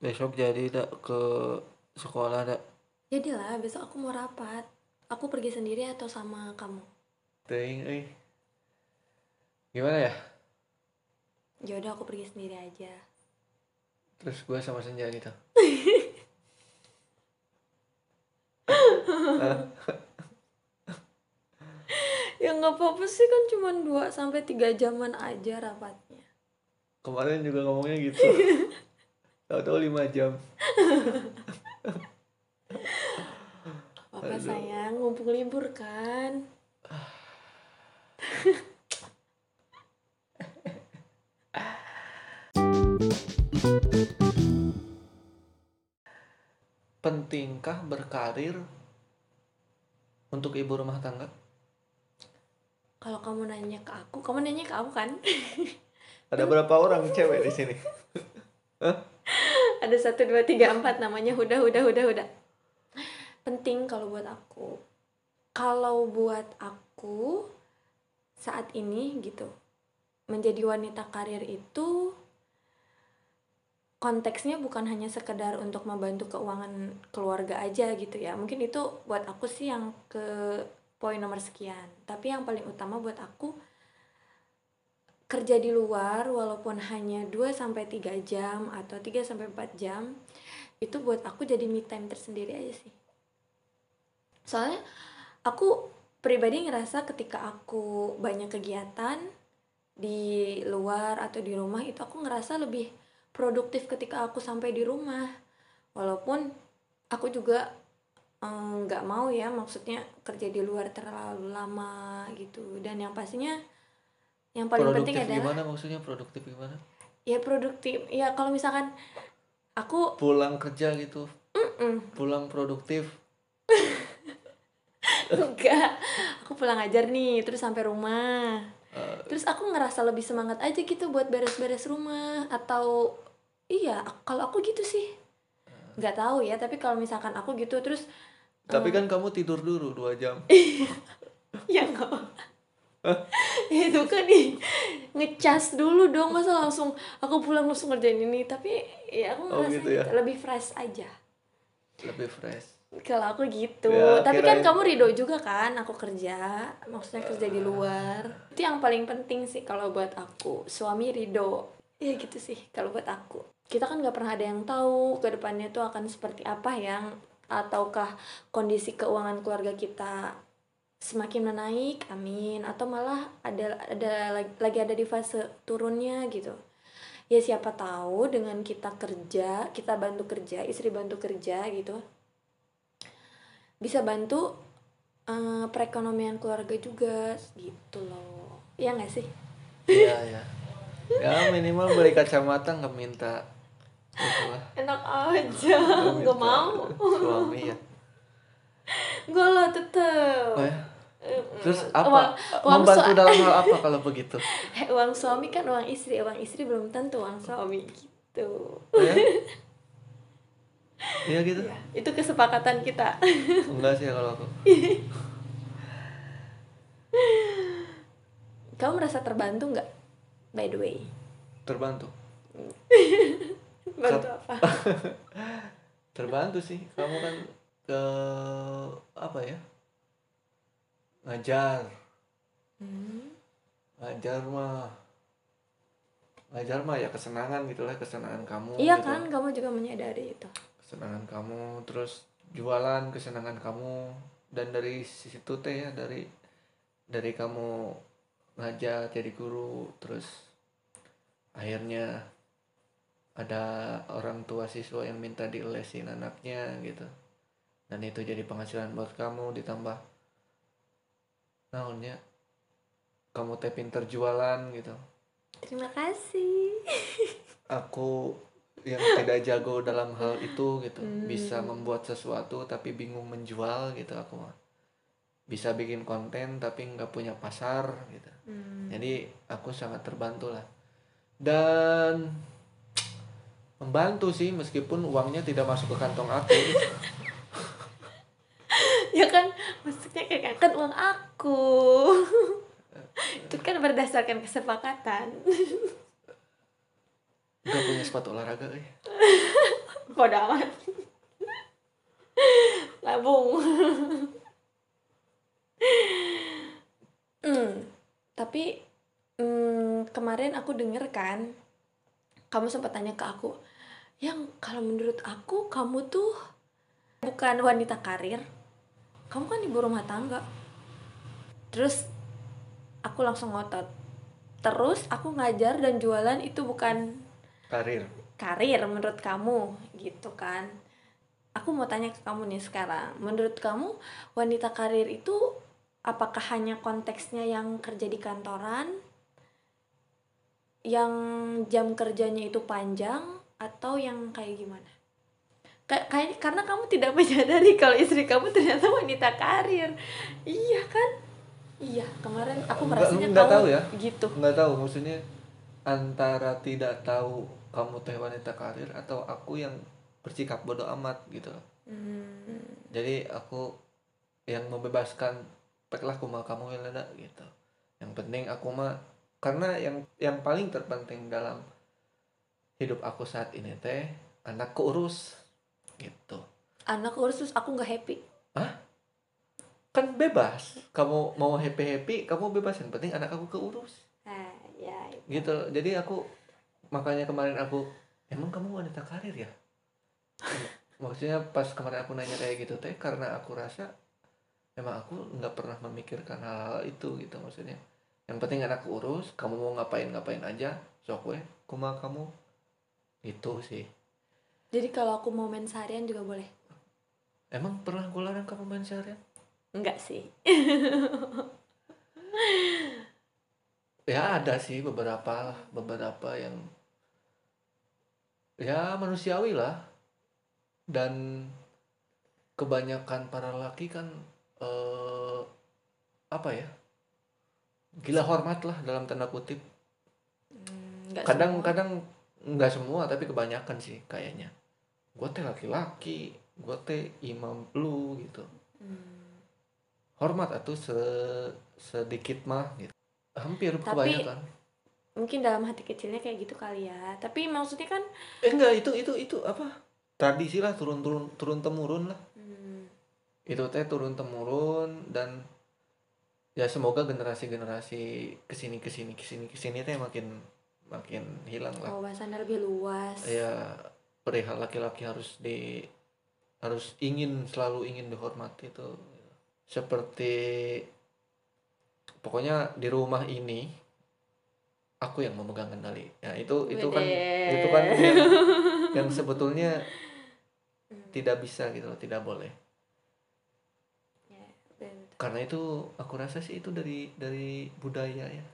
besok jadi dak ke sekolah dak Jadilah besok aku mau rapat. Aku pergi sendiri atau sama kamu? ting eh gimana ya Ya udah aku pergi sendiri aja. terus gue sama senja gitu Ya nggak apa-apa sih kan cuma 2 sampai 3 jaman aja rapatnya. kemarin juga ngomongnya gitu tahu-tahu lima jam Apa sayang, mumpung libur kan? pentingkah berkarir untuk ibu rumah tangga Kalau kamu nanya ke aku, kamu nanya ke aku kan? ada berapa orang cewek di sini Ada satu dua tiga empat namanya Huda Huda Huda Huda. Penting kalau buat aku. Kalau buat aku saat ini gitu menjadi wanita karir itu konteksnya bukan hanya sekedar untuk membantu keuangan keluarga aja gitu ya mungkin itu buat aku sih yang ke poin nomor sekian tapi yang paling utama buat aku kerja di luar walaupun hanya 2 sampai 3 jam atau 3 sampai 4 jam itu buat aku jadi me time tersendiri aja sih. Soalnya aku pribadi ngerasa ketika aku banyak kegiatan di luar atau di rumah itu aku ngerasa lebih produktif ketika aku sampai di rumah. Walaupun aku juga eh, nggak mau ya maksudnya kerja di luar terlalu lama gitu dan yang pastinya yang paling penting produktif adalah gimana maksudnya? Produktif gimana? Ya produktif. Ya kalau misalkan aku pulang kerja gitu? Mm, pulang produktif? Enggak. Aku pulang ajar nih terus sampai rumah. Eh, terus aku ngerasa lebih semangat aja gitu buat beres-beres rumah atau iya kalau aku gitu sih. Nggak tahu ya tapi kalau misalkan aku gitu terus tapi kan kamu tidur dulu dua jam. Ya nggak itu kan nih ngecas dulu dong masa langsung aku pulang langsung ngerjain ini. Tapi ya aku Oh, ngerasa gitu ya? lebih fresh aja. Lebih fresh? Kalau aku gitu. Ya, tapi kan kamu ridho juga kan aku kerja maksudnya kerja di luar. Itu yang paling penting sih kalau buat aku suami ridho ya gitu sih kalau buat aku. Kita kan nggak pernah ada yang tahu ke depannya tuh akan seperti apa yang ataukah kondisi keuangan keluarga kita semakin menaik amin. Atau malah ada ada lagi- lagi ada di fase turunnya gitu. Ya siapa tahu dengan kita kerja kita bantu kerja istri bantu kerja gitu bisa bantu eh, perekonomian keluarga juga gitu loh. Ya nggak sih? Iya ya ya minimal beli kacamata nggak minta. Itu lah enak aja. Nggak mau. Suami ya. Gue lo tetep. Oh, ya? Terus Uang- apa? uang membantu sua- dalam hal apa kalau begitu? Eh, uang suami kan uang istri uang istri belum tentu uang suami gitu. Oh, ya? Iya gitu? Ya, itu kesepakatan kita. Enggak sih kalau aku. Kamu merasa terbantu nggak? By the way. Terbantu. Bantu apa? Terbantu sih. Kamu kan ke apa ya ngajar Hmm, ngajar mah ngajar mah ya kesenangan gitu lah kesenangan kamu iya gitu. kan kamu juga menyadari itu. Kesenangan kamu terus jualan kesenangan kamu. Dan dari situ teh ya dari dari kamu ngajar jadi guru terus akhirnya ada orang tua siswa yang minta dilesin anaknya gitu. Dan itu jadi penghasilan buat kamu ditambah naonnya? Kamu teh pinter jualan gitu. Terima kasih. Aku yang tidak jago dalam hal itu gitu. Hmm. bisa membuat sesuatu tapi bingung menjual gitu aku mah. Bisa bikin konten tapi nggak punya pasar gitu. Hmm. jadi aku sangat terbantu lah. Dan membantu sih meskipun uangnya tidak masuk ke kantong aku ya kan maksudnya kayak kan uang aku. Itu kan berdasarkan kesepakatan. Nggak punya sepatu olahraga eh. bodo amat. Labung hmm tapi hmm, kemarin aku denger kan kamu sempat tanya ke aku yang kalau menurut aku kamu tuh bukan wanita karir kamu kan ibu rumah tangga. Terus aku langsung ngotot. Terus aku ngajar dan jualan itu bukan karir. Karir menurut kamu? Gitu kan. Aku mau tanya ke kamu nih sekarang. Menurut kamu wanita karir itu apakah hanya konteksnya yang kerja di kantoran yang jam kerjanya itu panjang atau yang kayak gimana kayak karena kamu tidak menyadari kalau istri kamu ternyata wanita karir. Iya kan? Iya kemarin aku merasanya nggak tahu ya. gitu. Nggak tahu maksudnya antara tidak tahu kamu teh wanita karir atau aku yang bersikap bodoh amat gitu. Hmm. jadi aku yang membebaskan peklah kuma kamu Welada gitu. Yang penting aku mah karena yang yang paling terpenting dalam hidup aku saat ini teh anak urus gitu. Anak urus terus aku nggak happy. Ah kan bebas. Kamu mau happy happy kamu bebas. Yang penting anak aku keurus. Ah, ya, itu. gitu. Jadi aku makanya kemarin aku emang kamu wanita karir ya? Maksudnya pas kemarin aku nanya kayak gitu teh karena aku rasa emang aku nggak pernah memikirkan hal, hal itu gitu maksudnya. Yang penting anak urus kamu mau ngapain ngapain aja sok weh kuma kamu. Itu sih jadi kalau aku mau main seharian juga boleh? Emang pernah gue larang kamu main seharian? Enggak sih. Ya ada sih beberapa beberapa yang ya manusiawi lah. Dan kebanyakan para laki kan eh, apa ya? Gila hormat lah dalam tanda kutip. Kadang-kadang hmm, nggak semua tapi kebanyakan sih kayaknya gue teh laki-laki gue teh imam lu gitu hmm. hormat atau se sedikit mah gitu hampir tapi, kebanyakan mungkin dalam hati kecilnya kayak gitu kali ya tapi maksudnya kan eh enggak itu itu itu apa tradisi lah turun turun turun temurun lah hmm. itu teh turun temurun dan ya semoga generasi-generasi ke sini ke sini ke sini ke sini teh makin makin hilang lah. Oh, bahasannya lebih luas. Ya perihal laki-laki harus di harus ingin selalu ingin dihormati itu. Seperti pokoknya di rumah ini aku yang memegang kendali. Ya itu itu kan itu kan yang, yang sebetulnya tidak bisa gitu loh tidak boleh. Karena itu aku rasa sih itu dari dari budaya ya.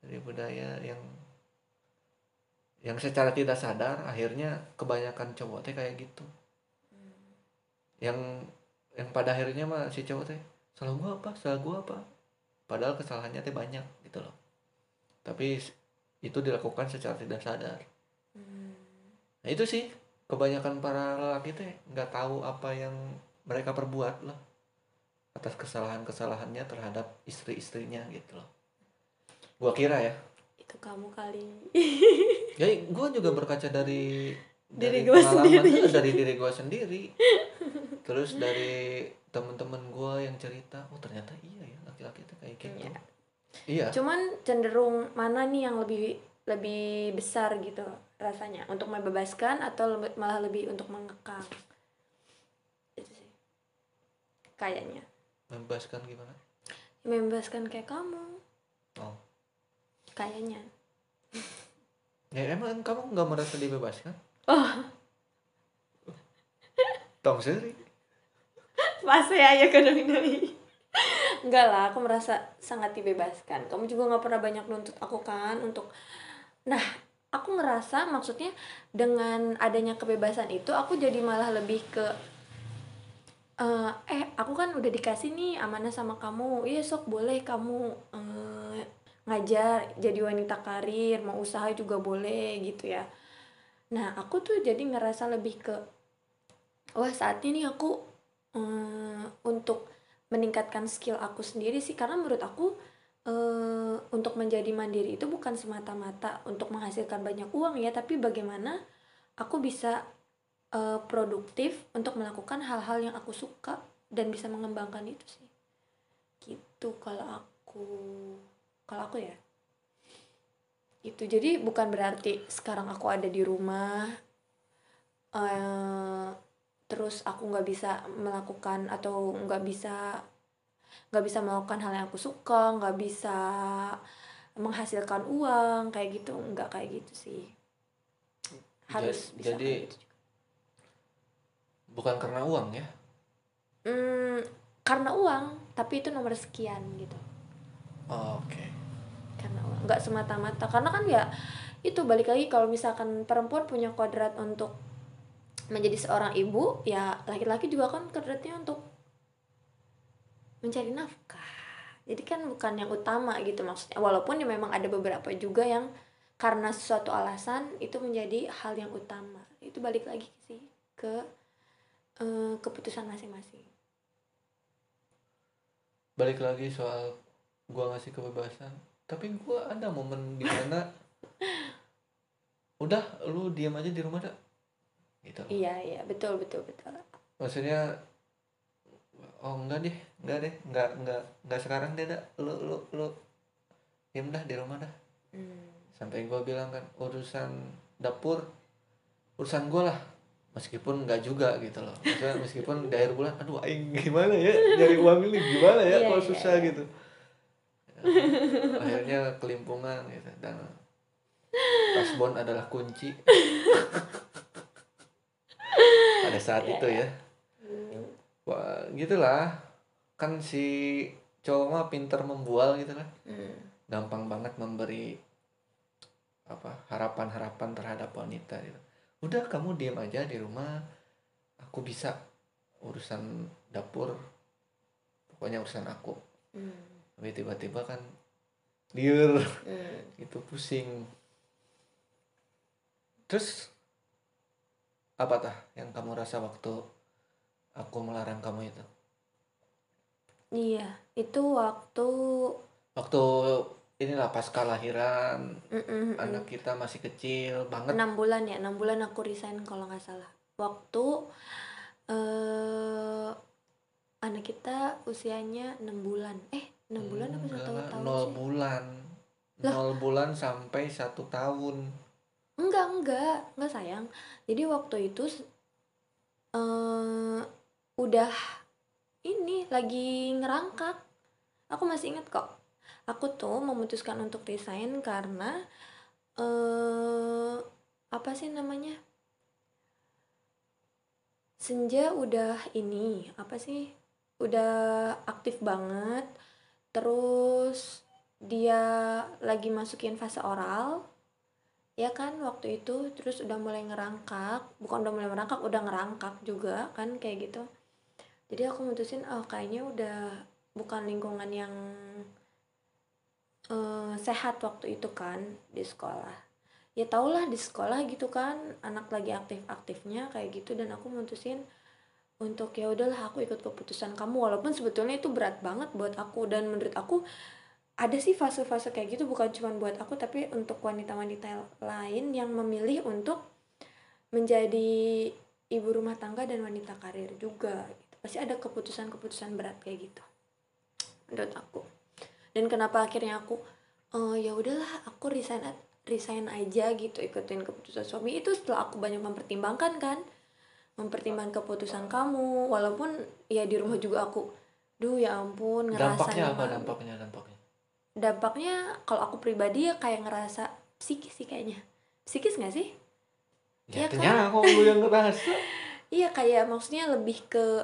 Dari budaya yang yang secara tidak sadar akhirnya kebanyakan cowok teh kayak gitu. Hmm. yang yang pada akhirnya mah si cowok teh salah gua apa? Salah gua apa? Padahal kesalahannya teh banyak gitu loh. Tapi itu dilakukan secara tidak sadar. Hmm. nah itu sih. Kebanyakan para lelaki teh nggak tahu apa yang mereka perbuat loh atas kesalahan-kesalahannya terhadap istri-istrinya gitu loh. Gua kira ya itu kamu kali. Ya gua juga berkaca dari diri gua sendiri. dari diri gua sendiri. Terus dari teman-teman gua yang cerita oh ternyata iya ya laki-laki itu kayak gitu. Ya. iya. Cuman cenderung mana nih yang lebih lebih besar gitu rasanya? Untuk membebaskan atau malah lebih untuk mengekang? Itu sih. Kayaknya. Membebaskan gimana? Membebaskan kayak kamu. Oh kayaknya. Ya emang kamu nggak merasa dibebaskan? Oh. Tong seri. Masih aja ke doi enggak lah aku merasa sangat dibebaskan. Kamu juga nggak pernah banyak nuntut aku kan untuk nah aku ngerasa maksudnya dengan adanya kebebasan itu aku jadi malah lebih ke uh, eh aku kan udah dikasih nih amanah sama kamu. Iya sok boleh kamu ngajar jadi wanita karir mau usaha juga boleh gitu ya. Nah aku tuh jadi ngerasa lebih ke wah saat ini aku um, untuk meningkatkan skill aku sendiri sih karena menurut aku uh, untuk menjadi mandiri itu bukan semata-mata untuk menghasilkan banyak uang ya tapi bagaimana aku bisa uh, produktif untuk melakukan hal-hal yang aku suka dan bisa mengembangkan itu sih. Gitu kalau aku kalau aku ya. Itu. Jadi bukan berarti sekarang aku ada di rumah uh, terus aku nggak bisa melakukan atau nggak bisa nggak bisa melakukan hal yang aku suka nggak bisa menghasilkan uang kayak gitu. Nggak kayak gitu sih. Harus bisa jadi gitu bukan karena uang ya? Hmm, karena uang tapi itu nomor sekian gitu. Oh, oke. okay. Nggak semata-mata. Karena kan ya itu balik lagi kalau misalkan perempuan punya kodrat untuk menjadi seorang ibu ya laki-laki juga kan kodratnya untuk mencari nafkah. Jadi kan bukan yang utama gitu maksudnya. Walaupun ya memang ada beberapa juga yang karena suatu alasan itu menjadi hal yang utama. Itu balik lagi sih ke uh, keputusan masing-masing. Balik lagi soal gua ngasih kebebasan tapi gua ada momen di mana udah lu diam aja di rumah dah gitu. Iya iya. Betul betul betul. Maksudnya oh enggak deh. Enggak deh. Enggak enggak enggak sekarang deh dah lu lu lu diam dah di rumah dah. Hmm. sampai gua bilang kan urusan dapur urusan gua lah. Meskipun enggak juga gitu loh. Maksudnya meskipun di akhir bulan aduh aing gimana ya? Nyari uang ini gimana ya? Yeah, kalau yeah, susah yeah. gitu akhirnya kelimpungan gitu. Dan kasbon adalah kunci. Pada saat yeah. itu ya. Wah gitulah. Kan si cowok mah pinter membual gitu lah mm. gampang banget memberi apa harapan-harapan terhadap wanita gitu. Udah kamu diam aja di rumah. Aku bisa urusan dapur. Pokoknya urusan aku. Mm. tapi tiba-tiba kan liur mm. itu pusing. Terus apa tah yang kamu rasa waktu aku melarang kamu itu? Iya itu waktu waktu inilah pas kelahiran mm -mm, anak kita masih kecil banget. Enam bulan ya enam bulan aku resign kalau nggak salah. Waktu uh, anak kita usianya enam bulan. Eh enam bulan apa satu tahun nol bulan nol bulan sampai satu tahun Enggak enggak, enggak sayang. Jadi waktu itu uh, udah ini lagi ngerangkak. Aku masih inget kok. Aku tuh memutuskan untuk resign karena uh, apa sih namanya? Senja udah ini, apa sih? Udah aktif banget. Terus dia lagi masukin fase oral. Ya kan waktu itu terus udah mulai ngerangkak. Bukan udah mulai merangkak udah ngerangkak juga kan kayak gitu. Jadi aku mutusin oh kayaknya udah bukan lingkungan yang uh, sehat waktu itu kan di sekolah. Ya tau lah di sekolah gitu kan anak lagi aktif-aktifnya kayak gitu. Dan aku mutusin untuk ya udahlah aku ikut keputusan kamu. Walaupun sebetulnya itu berat banget buat aku dan menurut aku ada sih fase-fase kayak gitu bukan cuma buat aku tapi untuk wanita-wanita lain yang memilih untuk menjadi ibu rumah tangga dan wanita karir juga. Gitu. pasti ada keputusan-keputusan berat kayak gitu menurut aku. Dan kenapa akhirnya aku oh, ya udahlah aku resign resign aja gitu ikutin keputusan suami. Itu setelah aku banyak mempertimbangkan kan mempertimbangkan keputusan kamu walaupun ya di rumah juga aku duh ya ampun ngerasa dampaknya apa? dampaknya dampaknya? Dampaknya kalau aku pribadi ya kayak ngerasa psikis sih kayaknya. Psikis gak sih? Ya, ya kan? aku lu yang ngerasa. Iya kayak maksudnya lebih ke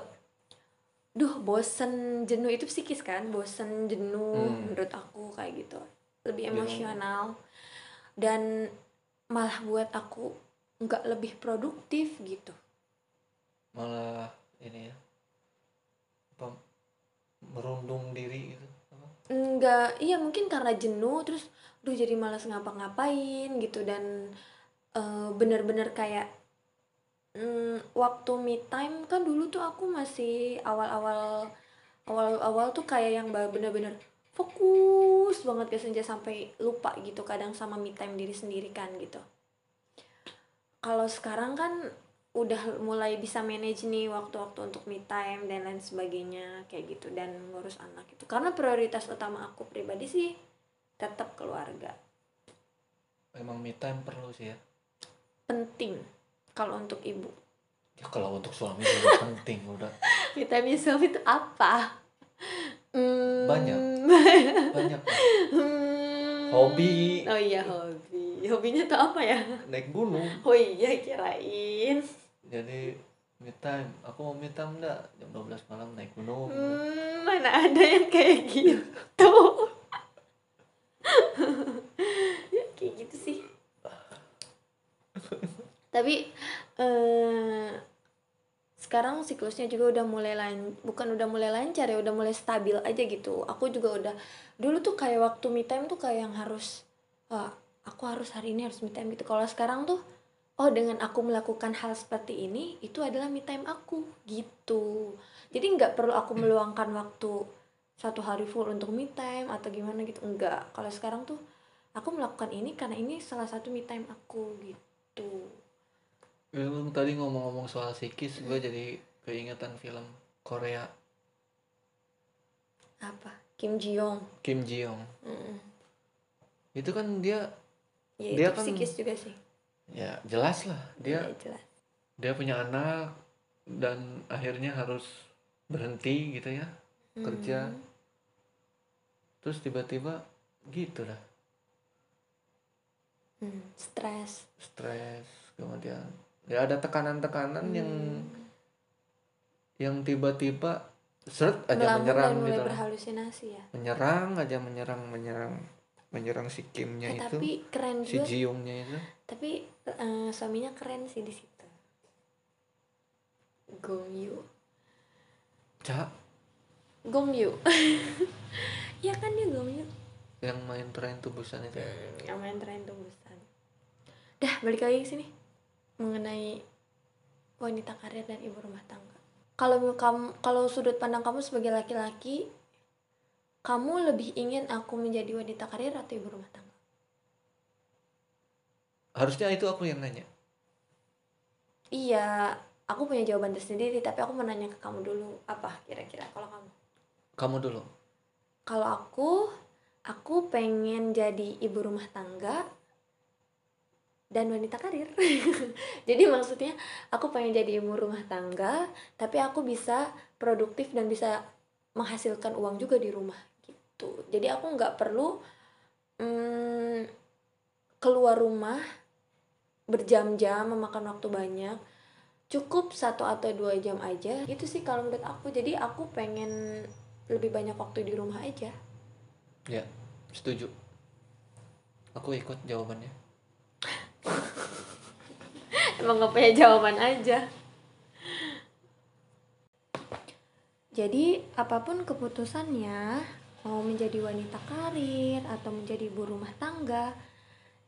duh bosen jenuh. Itu psikis kan? Bosen jenuh hmm. menurut aku kayak gitu. Lebih emosional. Dan malah buat aku nggak lebih produktif gitu malah ini ya apa merundung diri gitu Enggak, iya mungkin karena jenuh terus duh jadi malas ngapa-ngapain gitu dan uh, bener-bener kayak um, waktu me time kan dulu tuh aku masih awal-awal awal-awal tuh kayak yang bener-bener fokus banget ke senja sampai lupa gitu kadang sama me time diri sendiri kan gitu. Kalau sekarang kan udah mulai bisa manage nih waktu-waktu untuk me time dan lain sebagainya kayak gitu dan ngurus anak itu. Karena prioritas utama aku pribadi sih tetap keluarga. Emang me time perlu sih ya? Penting kalau untuk ibu. Ya kalau untuk suami juga penting udah. Me time suami itu apa? Hmm, Banyak. banyak hmm. Hobi. oh iya hobi. Hobinya tuh apa ya? Naik gunung. Oh iya kirain jadi me time. Aku mau me time enggak jam 12 malam naik gunung. Hmm, mana ada yang kayak gitu. Ya kayak gitu sih. Tapi eh sekarang siklusnya juga udah mulai lain. Bukan udah mulai lancar ya udah mulai stabil aja gitu. Aku juga udah dulu tuh kayak waktu me time tuh kayak yang harus wah aku harus hari ini harus me time gitu. Kalau sekarang tuh oh dengan aku melakukan hal seperti ini itu adalah me time aku gitu. Jadi nggak perlu aku meluangkan waktu satu hari full untuk me time atau gimana gitu. Enggak kalau sekarang tuh aku melakukan ini karena ini salah satu me time aku gitu. Emang tadi ngomong-ngomong soal psikis gue jadi keingetan film Korea. Apa? Kim Ji Young Kim Ji Young Mm. itu kan dia ya Dia itu kan- psikis juga sih ya jelas lah dia Ya, jelas dia punya anak dan akhirnya harus berhenti gitu ya kerja. Hmm. terus tiba-tiba gitu dah Hmm, stres stres kemudian ya ada tekanan-tekanan yang Hmm. yang tiba-tiba seret aja Melamun menyerang mulai gitu lah. berhalusinasi ya menyerang aja menyerang menyerang menyerang si Kimnya Eh, itu tapi keren si juga Jiungnya itu. Tapi eh, suaminya keren sih di situ. Gong Yu Cak Gong Yu ya kan dia Gong Yu yang main tren tubusan itu. Yang main tren tubusan. Dah balik lagi ke sini. Mengenai wanita karir dan ibu rumah tangga. Kalau kamu kalau sudut pandang kamu sebagai laki-laki kamu lebih ingin aku menjadi wanita karir atau ibu rumah tangga? Harusnya itu aku yang nanya. Iya aku punya jawaban tersendiri tapi aku mau nanya ke kamu dulu. Apa kira-kira kalau kamu? Kamu dulu. Kalau aku aku pengen jadi ibu rumah tangga dan wanita karir. Jadi maksudnya aku pengen jadi ibu rumah tangga tapi aku bisa produktif dan bisa menghasilkan uang juga di rumah gitu. Jadi aku nggak perlu mm, keluar rumah berjam-jam memakan waktu banyak. Cukup satu atau dua jam aja. Itu sih kalau menurut aku. Jadi aku pengen lebih banyak waktu di rumah aja. Ya setuju. Aku ikut jawabannya. Emang gak punya jawaban aja. Jadi apa pun keputusannya mau menjadi wanita karir atau menjadi ibu rumah tangga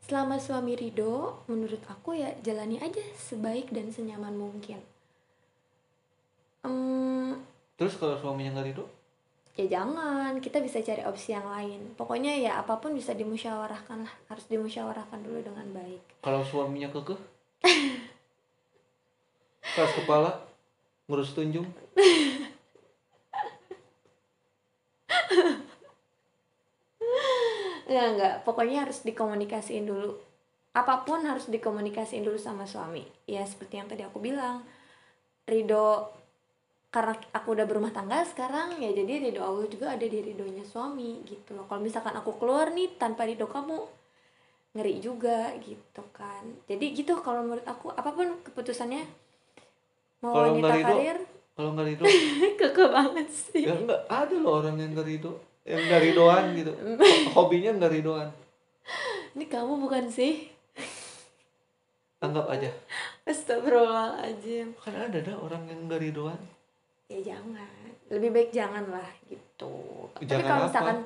selama suami ridho menurut aku ya jalani aja sebaik dan senyaman mungkin. Em, terus kalau suaminya nggak ridho ya jangan kita bisa cari opsi yang lain. Pokoknya ya apa pun bisa dimusyawarahkan lah harus dimusyawarahkan dulu dengan baik. Kalau suaminya kekeh? Keras kepala ngurus tunjung Enggak, enggak. Pokoknya harus dikomunikasiin dulu. Apa pun harus dikomunikasiin dulu sama suami. Ya seperti yang tadi aku bilang. Ridho karena aku udah berumah tangga sekarang ya jadi ridho Allah juga ada di ridhonya suami gitu loh. Kalau misalkan aku keluar nih tanpa ridho kamu ngeri juga gitu kan. Jadi gitu kalau menurut aku apa pun keputusannya mau Kalau wanita karir kalau nggak ridho kekeh banget sih. ya nggak ada loh orang yang nggak ridho yang nggak ridoan gitu. Ho- hobinya nggak ridoan. Ini kamu bukan sih? anggap aja. Astagfirullahaladzim. kan ada dah orang yang nggak ridoan. Ya jangan. Lebih baik jangan lah gitu. Tapi Jangan kalau apa? misalkan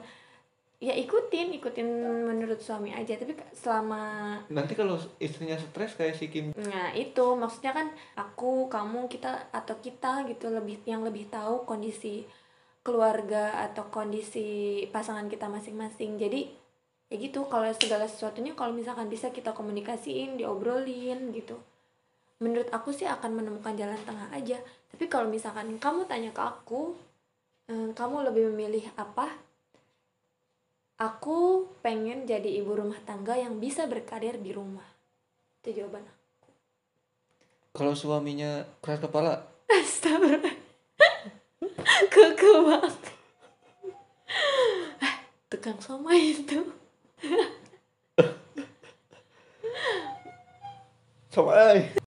ya ikutin ikutin menurut suami aja. Tapi selama nanti kalau istrinya stres kayak si Kim. Nah itu. Maksudnya kan aku kamu kita atau kita gitu lebih yang lebih tahu kondisi keluarga atau kondisi pasangan kita masing-masing. Jadi ya gitu kalau segala sesuatunya kalau misalkan bisa kita komunikasiin diobrolin gitu. Menurut aku sih akan menemukan jalan tengah aja. Tapi kalau misalkan kamu tanya ke aku eh, kamu lebih memilih apa? Aku pengen jadi ibu rumah tangga yang bisa berkarir di rumah. Itu jawaban aku. Kalau suaminya keras kepala? Astagfirullah Keke banget. Eh, Tukang somai itu. Sama